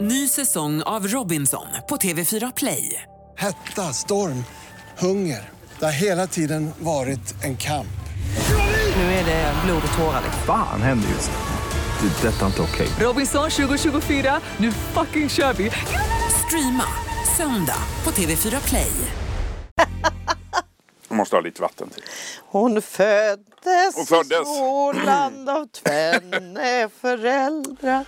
Ny säsong av Robinson på TV4 Play. Hetta, storm, hunger. Det har hela tiden varit en kamp. Nu är det blod och tårar. Fan händer just nu. Det. är Detta är inte okej. Robinson 2024, nu fucking kör vi! Streama söndag på TV4 Play. Jag måste ha lite vatten till. Hon föddes, Hon föddes. i Småland av tvenne föräldrar.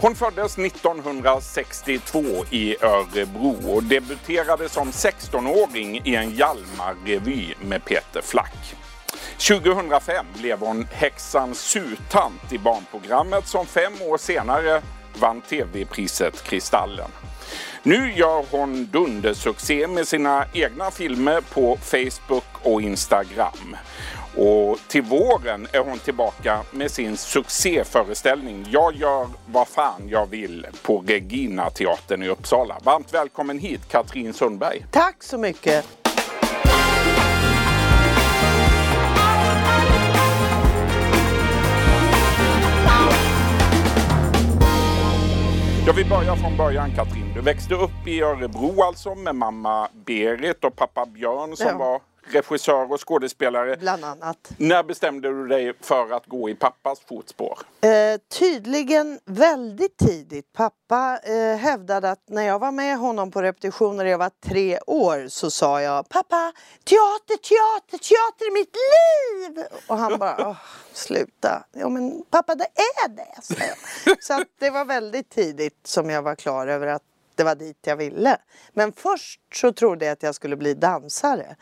Hon föddes 1962 i Örebro och debuterade som 16-åring i en Hjalmar-revy med Peter Flack. 2005 blev hon häxan Sutant i barnprogrammet som fem år senare vann tv-priset Kristallen. Nu gör hon dundersuccé med sina egna filmer på Facebook och Instagram. Och till våren är hon tillbaka med sin succéföreställning Jag gör vad fan jag vill på Regina teatern i Uppsala. Varmt välkommen hit Katrin Sundberg. Tack så mycket. Jag vill börja från början Katrin. Du växte upp i Örebro alltså med mamma Berit och pappa Björn som Ja. var regissör och skådespelare. Bland annat. När bestämde du dig för att gå i pappas fotspår? Eh, tydligen väldigt tidigt. Pappa eh, hävdade att när jag var med honom på repetition när jag var tre år så sa jag Pappa, teater, teater, teater är mitt liv! Och han bara, "Åh, sluta. Ja men pappa det är det. Så att det var väldigt tidigt som jag var klar över att det var dit jag ville. Men först så trodde jag att jag skulle bli dansare.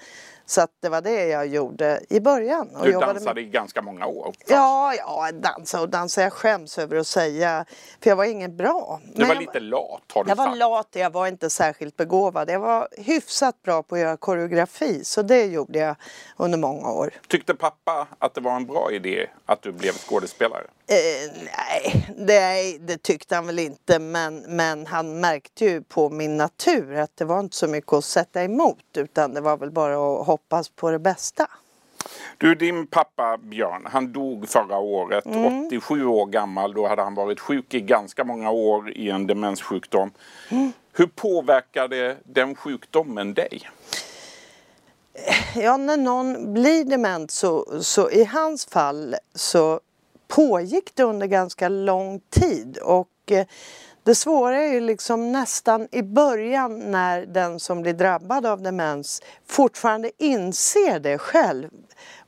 Så att det var det jag gjorde i början. Och Du jobbade med- dansade i ganska många år. Ja, ja, dansa och dansa. Jag skäms över att säga. För jag var ingen bra. Du var jag, lite lat har du jag var sagt. lat, jag var inte särskilt begåvad. Jag var hyfsat bra på att göra koreografi. Så det gjorde jag under många år. Tyckte pappa att det var en bra idé att du blev skådespelare? Eh, nej, det, det tyckte han väl inte. Men, men han märkte ju på min natur att det var inte så mycket att sätta emot. Utan det var väl bara att hoppas på det bästa. Du, din pappa Björn, han dog förra året, Mm. 87 år gammal. Då hade han varit sjuk i ganska många år i en demenssjukdom. Mm. Hur påverkade den sjukdomen dig? Ja, när någon blir dement så, så i hans fall så pågick det under ganska lång tid och eh, det svåra är ju liksom nästan i början när den som blir drabbad av demens fortfarande inser det själv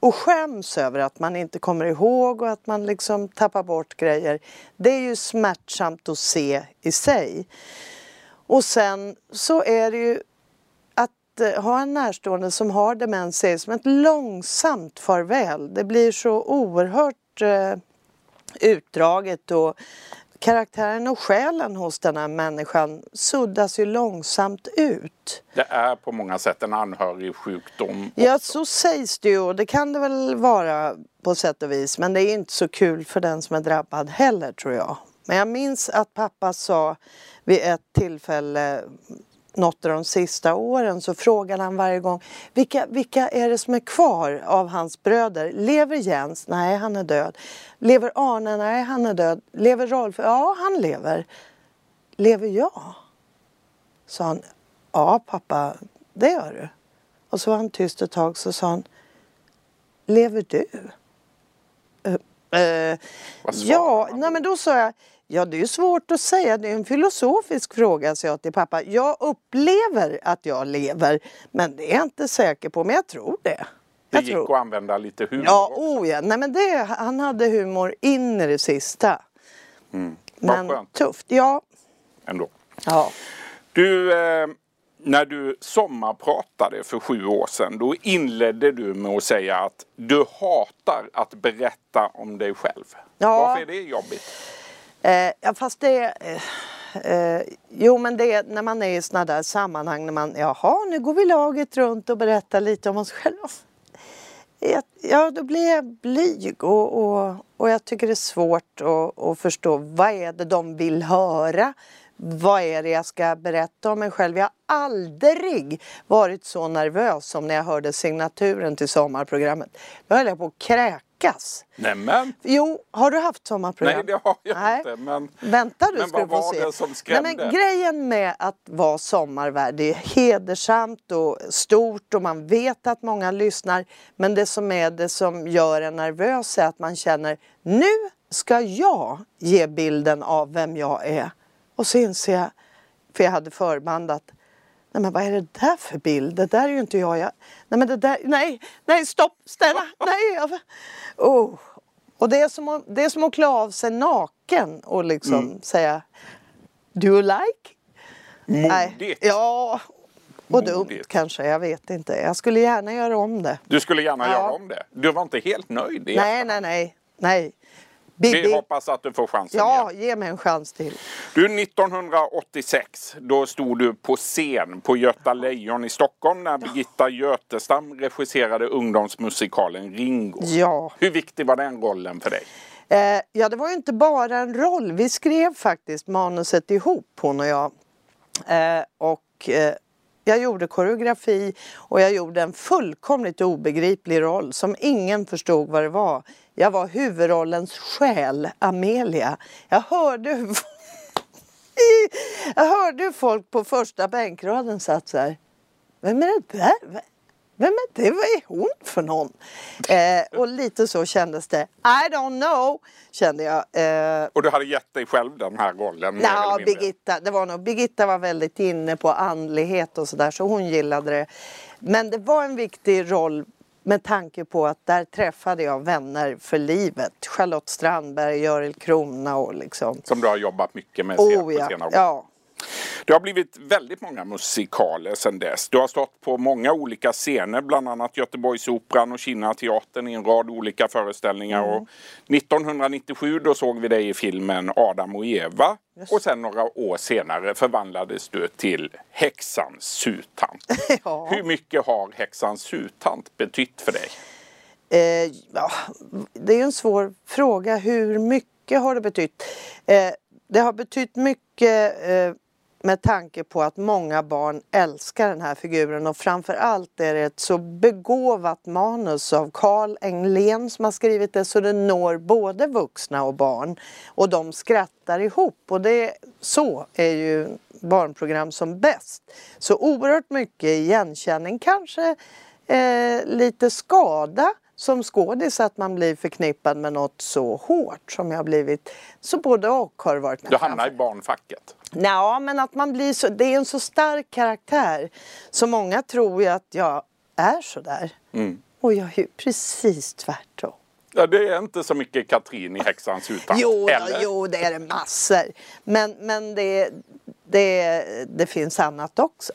och skäms över att man inte kommer ihåg och att man liksom tappar bort grejer. Det är ju smärtsamt att se i sig. Och sen så är det ju att eh, ha en närstående som har demens är som ett långsamt farväl. Det blir så oerhört eh, utdraget och karaktären och själen hos den här människan suddas ju långsamt ut. Det är på många sätt en anhörig sjukdom. Ja, så sägs det ju och det kan det väl vara på sätt och vis. Men det är inte så kul för den som är drabbad heller tror jag. Men jag minns att pappa sa vid ett tillfälle något av de sista åren så frågade han varje gång vilka, vilka är det som är kvar av hans bröder? Lever Jens? Nej, han är död. Lever Arne? Nej, han är död. Lever Rolf? Ja, han lever. Lever jag? Sa han. Ja, pappa, det gör du. Och så var han tyst ett tag så sa han. Lever du? Vad svarade ja, nej men då sa jag. Ja, det är svårt att säga. Det är en filosofisk fråga, sa jag till pappa. Jag upplever att jag lever, men det är jag inte säker på. Men jag tror det. Det Jag gick tror. att använda lite humor Ja, också. oh ja. Nej, men det, han hade humor in i det sista. Mm. Men skönt tufft. Ja. ändå. ja. Du, eh, när du sommarpratade för sju år sedan då inledde du med att säga att du hatar att berätta om dig själv. Ja. Varför är det jobbigt? Eh, ja, fast det... Eh, eh, jo, men det är när man är i sådana där sammanhang när man, jaha, nu går vi laget runt och berättar lite om oss själva. Ja, Ja, då blir jag blyg och, och, och jag tycker det är svårt att, att förstå vad är det de vill höra? Vad är det jag ska berätta om mig själv? Jag har aldrig varit så nervös som när jag hörde signaturen till sommarprogrammet. Då höll jag på att kräkas lyckas. Nämen, Jo, har du haft sommarprogram? nej det har jag Nej. inte. Men Vänta du Men ska vad du få var se. det som Nej, skrämde? men grejen med att vara sommarvärd, det är hedersamt och stort och man vet att många lyssnar. Men det som är det som gör en nervös är att man känner nu ska jag ge bilden av vem jag är. Och så inser jag, för jag hade förbandat, Nej men vad är det där för bild? Det där är ju inte jag. jag nej men det där, nej, nej stopp, ställa, nej. Jag, oh. Och det är, som att, det är som att klä av sig naken och liksom Mm. säga Do you like? Nej. modigt. Ja, och dumt Modigt. kanske, jag vet inte. Jag skulle gärna göra om det. Du skulle gärna Ja. göra om det. Du var inte helt nöjd i Nej, efterhand. nej, nej. Nej. Vi Bibi, hoppas att du får chansen ja, igen. ge mig en chans till. Du, 1986, då stod du på scen på Göta Lejon i Stockholm när Birgitta Götestam regisserade ungdomsmusikalen Ringo. Ja. Hur viktig var den rollen för dig? Eh, ja, det var ju inte bara en roll. Vi skrev faktiskt manuset ihop, hon och jag. Eh, och eh, jag gjorde koreografi och jag gjorde en fullkomligt obegriplig roll som ingen förstod vad det var. Jag var huvudrollens själ, Amelia. Jag hörde hur, jag hörde folk på första bänkraden satt så här. Vem är det där? Vem är det? Vad är hon för någon? Eh, och lite så kändes det. I don't know, kände jag. Eh, Och du hade gett dig själv den här rollen? Ja. Birgitta, det var nog, Birgitta var väldigt inne på andlighet och sådär så hon gillade det. Men det var en viktig roll med tanke på att där träffade jag vänner för livet. Charlotte Strandberg, Görel Krona och liksom. Som du har jobbat mycket med sen- Oh på ja, senare år. ja. Det har blivit väldigt många musikaler sedan dess. Du har stått på många olika scener, bland annat Göteborgsoperan och Kina teatern i en rad olika föreställningar. Mm. Och 1997 då såg vi dig i filmen Adam och Eva. Och sen några år senare förvandlades du till häxans sutant. Ja. Hur mycket har häxans sutant betytt för dig? Eh, ja, det är en svår fråga. Hur mycket har det betytt? Eh, det har betytt mycket eh, med tanke på att många barn älskar den här figuren och framförallt är det ett så begåvat manus av Carl Englén som har skrivit det så det når både vuxna och barn. Och de skrattar ihop. Och det så är ju barnprogram som bäst. Så oerhört mycket igenkänning, kanske eh, lite skada som skådis att man blir förknippad med något så hårt som jag blivit. Så både och har varit med. Du hamnar i barnfacket. Ja, men att man blir så, det är en så stark karaktär så många tror ju att jag är så där. Mm. Och jag är ju precis tvärtom. Ja, det är inte så mycket Katrin i häxans sutant. Jo, eller? jo, det är det massor. Men, men det, det, det finns annat också.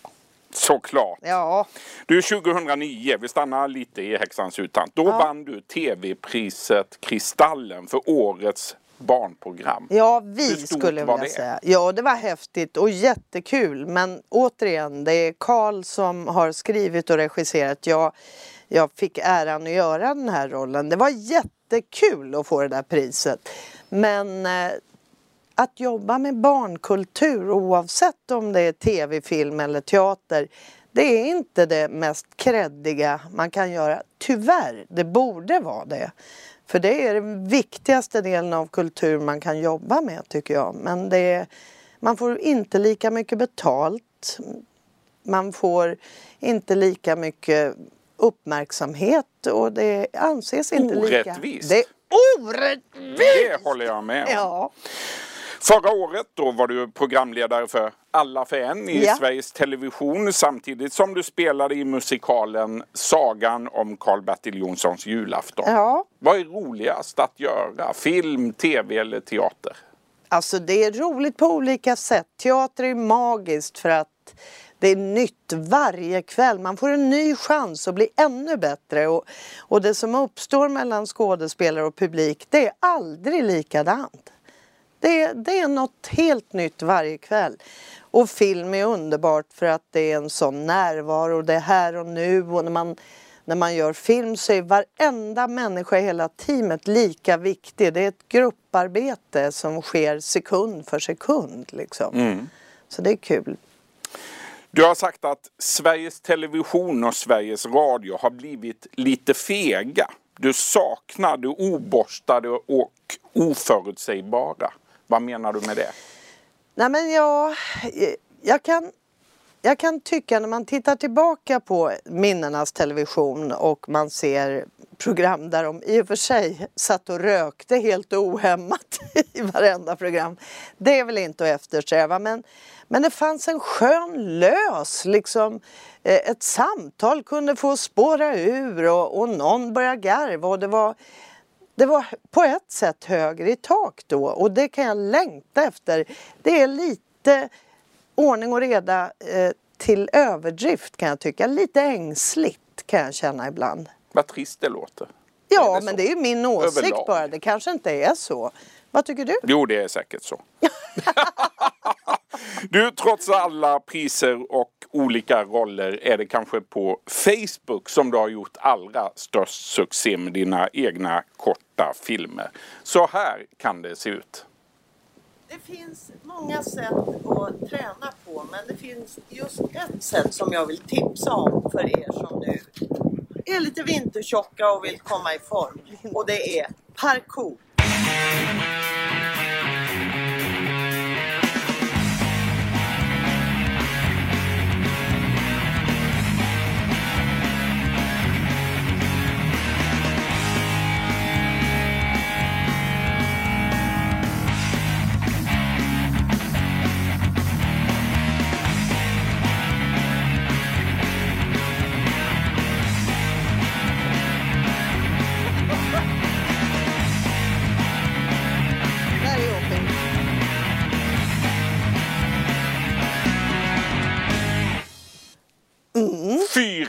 Såklart. Ja, Du, 2009, vi stannar lite i Häxans utant. Då vann du TV-priset Kristallen för årets barnprogram. ja vi skulle jag vilja säga. Ja, det var häftigt och jättekul. Men återigen, det är Karl som har skrivit och regisserat. Jag, jag fick äran att göra den här rollen. Det var jättekul att få det där priset. Men eh, att jobba med barnkultur oavsett om det är tv, film eller teater det är inte det mest kreddiga man kan göra. Tyvärr, det borde vara det. För det är den viktigaste delen av kultur man kan jobba med tycker jag. Men det är, man får inte lika mycket betalt. Man får inte lika mycket uppmärksamhet och det anses inte lika... Orättvist. Det är orättvist! Det håller jag med om. Ja. Förra året då var du programledare för Alla för en i Ja. Sveriges Television samtidigt som du spelade i musikalen Sagan om Karl-Bertil Jonssons julafton. ja. Vad är roligast att göra? Film, tv eller teater? Alltså det är roligt på olika sätt. Teater är magiskt för att det är nytt varje kväll. Man får en ny chans att bli ännu bättre. Och, och det som uppstår mellan skådespelare och publik det är aldrig likadant. Det, det är något helt nytt varje kväll. Och film är underbart för att det är en sån närvaro. Det är här och nu. Och när man, när man gör film så är varenda människa i hela teamet lika viktig. Det är ett grupparbete som sker sekund för sekund. Liksom. Så det är kul. Du har sagt att Sveriges Television och Sveriges Radio har blivit lite fega Du saknar det oborstade och oförutsägbara. Vad menar du med det? Nej men jag, jag kan jag kan tycka när man tittar tillbaka på minnenas television och man ser program där de i och för sig satt och rökte helt ohämmat i varenda program. Det är väl inte att eftersträva men, men det fanns en skön lös, liksom eh, ett samtal kunde få spåra ur och, och någon började garva och det var det var på ett sätt högre i tak då och det kan jag längta efter. Det är lite ordning och reda eh, till överdrift kan jag tycka. Lite ängsligt kan jag känna ibland. Vad trist det låter. Ja, det men det är ju min åsikt Överlag. bara. Det kanske inte är så. Vad tycker du? Jo, det är säkert så. du, trots alla priser och olika roller är det kanske på Facebook som du har gjort allra störst succé med dina egna korta filmer. Så här kan det se ut. Det finns många sätt att träna på men det finns just ett sätt som jag vill tipsa om för er som nu är lite vintertjocka och vill komma i form. Och det är parkour.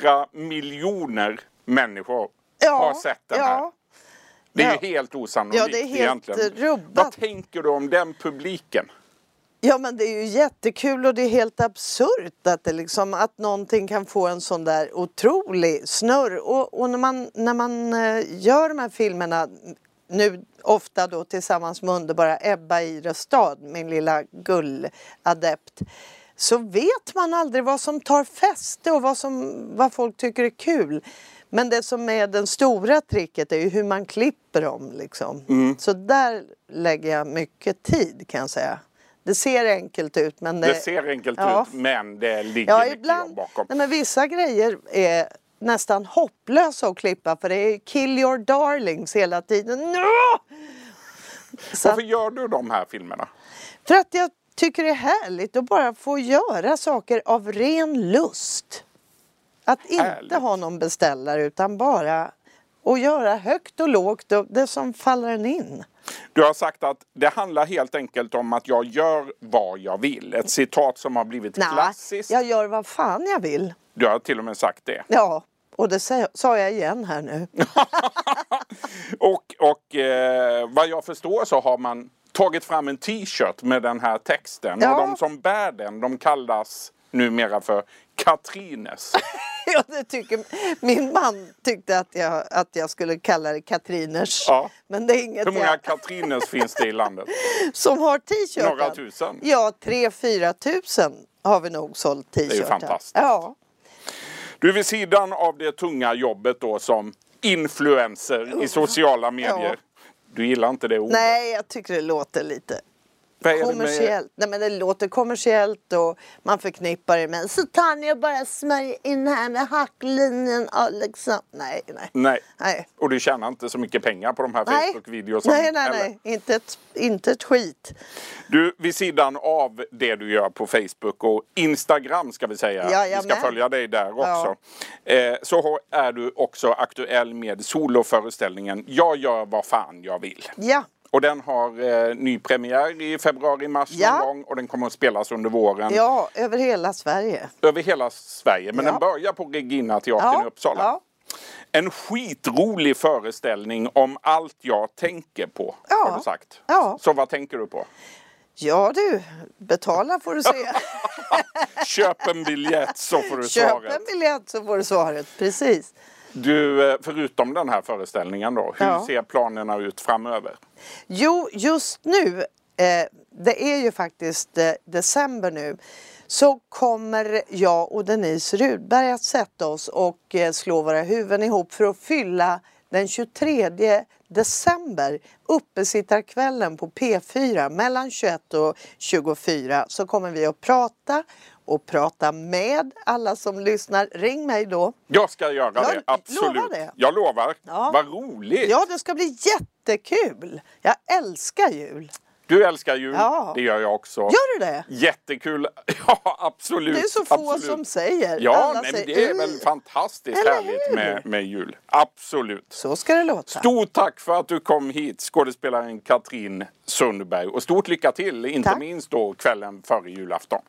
4 miljoner människor ja, har sett den ja. här. Det är ja. helt osannolikt ja, det är helt egentligen. Eh, rubbat. Vad tänker du om den publiken? Ja men det är ju jättekul och det är helt absurt att, det liksom, att någonting kan få en sån där otrolig snurr. Och, och när, man, när man eh, gör de här filmerna nu ofta då tillsammans med underbara Ebba i Röstad, min lilla gulladept så vet man aldrig vad som tar fäste och vad, som, vad folk tycker är kul. Men det som är den stora tricket är ju hur man klipper dem. Liksom. Så där lägger jag mycket tid kan jag säga. Det ser enkelt ut men det, Det ser enkelt ja. ut men det ligger Ja, mycket ibland. bakom. Nej, men vissa grejer är nästan hopplösa att klippa för det är kill your darlings hela tiden. No! Så Varför gör du de här filmerna? för att jag tycker det är härligt att bara få göra saker av ren lust. Att inte Härligt. ha någon beställare utan bara att göra högt och lågt och det som faller en in. Du har sagt att det handlar helt enkelt om att jag gör vad jag vill. Ett citat som har blivit Nej, klassiskt. jag gör vad fan jag vill. Du har till och med sagt det. Ja, och det sa- sa jag igen här nu. Och, och eh, vad jag förstår så har man tagit fram en t-shirt med den här texten. Ja. Och de som bär den de kallas numera för Katrines. Ja, det tycker, min man tyckte att jag, att jag skulle kalla det Katriners. Ja. Men det är inget Hur många jag, Katrines finns det i landet? som har t-shirten. Några tusen? Ja, tre, fyra tusen har vi nog sålt t-shirtar. ju fantastiskt. Ja. Du vid sidan av det tunga jobbet då som influencer i sociala medier. Du gillar inte det ordet? Nej, jag tycker det låter lite kommersiellt. Nej, men det låter kommersiellt och man förknippar det med så och bara smörjer in här med hacklinjen och liksom. Nej, nej. Nej. Nej. Och du tjänar inte så mycket pengar på de här. Facebook-videorna nej, nej, nej. Inte ett, inte ett skit. Du, vid sidan av det du gör på Facebook och Instagram ska vi säga. Jajamän. Vi ska följa dig där också. Eh, så är du också aktuell med soloföreställningen Jag gör vad fan jag vill. Ja. Och den har eh, ny premiär i februari-mars Ja. någon gång och den kommer att spelas under våren Ja, över hela Sverige. över hela Sverige. Men Ja. den börjar på Regina teatern i Uppsala. Ja. En skitrolig föreställning om allt jag tänker på, Ja. har du sagt. Ja. Så vad tänker du på? ja du, betala får du se. Köp en biljett så får du Köp svaret. en biljett så får du svaret. Precis. Du, eh, förutom den här föreställningen då, hur Ja. ser planerna ut framöver? Jo, just nu, eh, det är ju faktiskt eh, december nu, så kommer jag och Denise Rudberg att sätta oss och eh, slå våra huvuden ihop för att fylla den 23 december, uppesittarkvällen på P4 mellan 21 och 24 så kommer vi att prata och prata med alla som lyssnar. Ring mig då. Jag ska göra Jag det, absolut. lovar det. Jag lovar. Ja. Vad roligt! Ja, det ska bli jättekul. Jag älskar jul. Du älskar jul, Ja. det gör jag också. Gör du det? Jättekul! Ja, absolut. Det är så få absolut. som säger. Ja, Alla nej, men säger, det är väl fantastiskt Eller härligt hur? med, med jul. Absolut. Så ska det låta. Stort tack för att du kom hit, skådespelaren Katrin Sundberg. Och stort lycka till, inte Tack. minst då kvällen före julafton.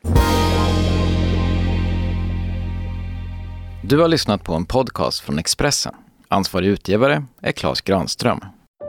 Du har lyssnat på en podcast från Expressen. Ansvarig utgivare är Klas Granström.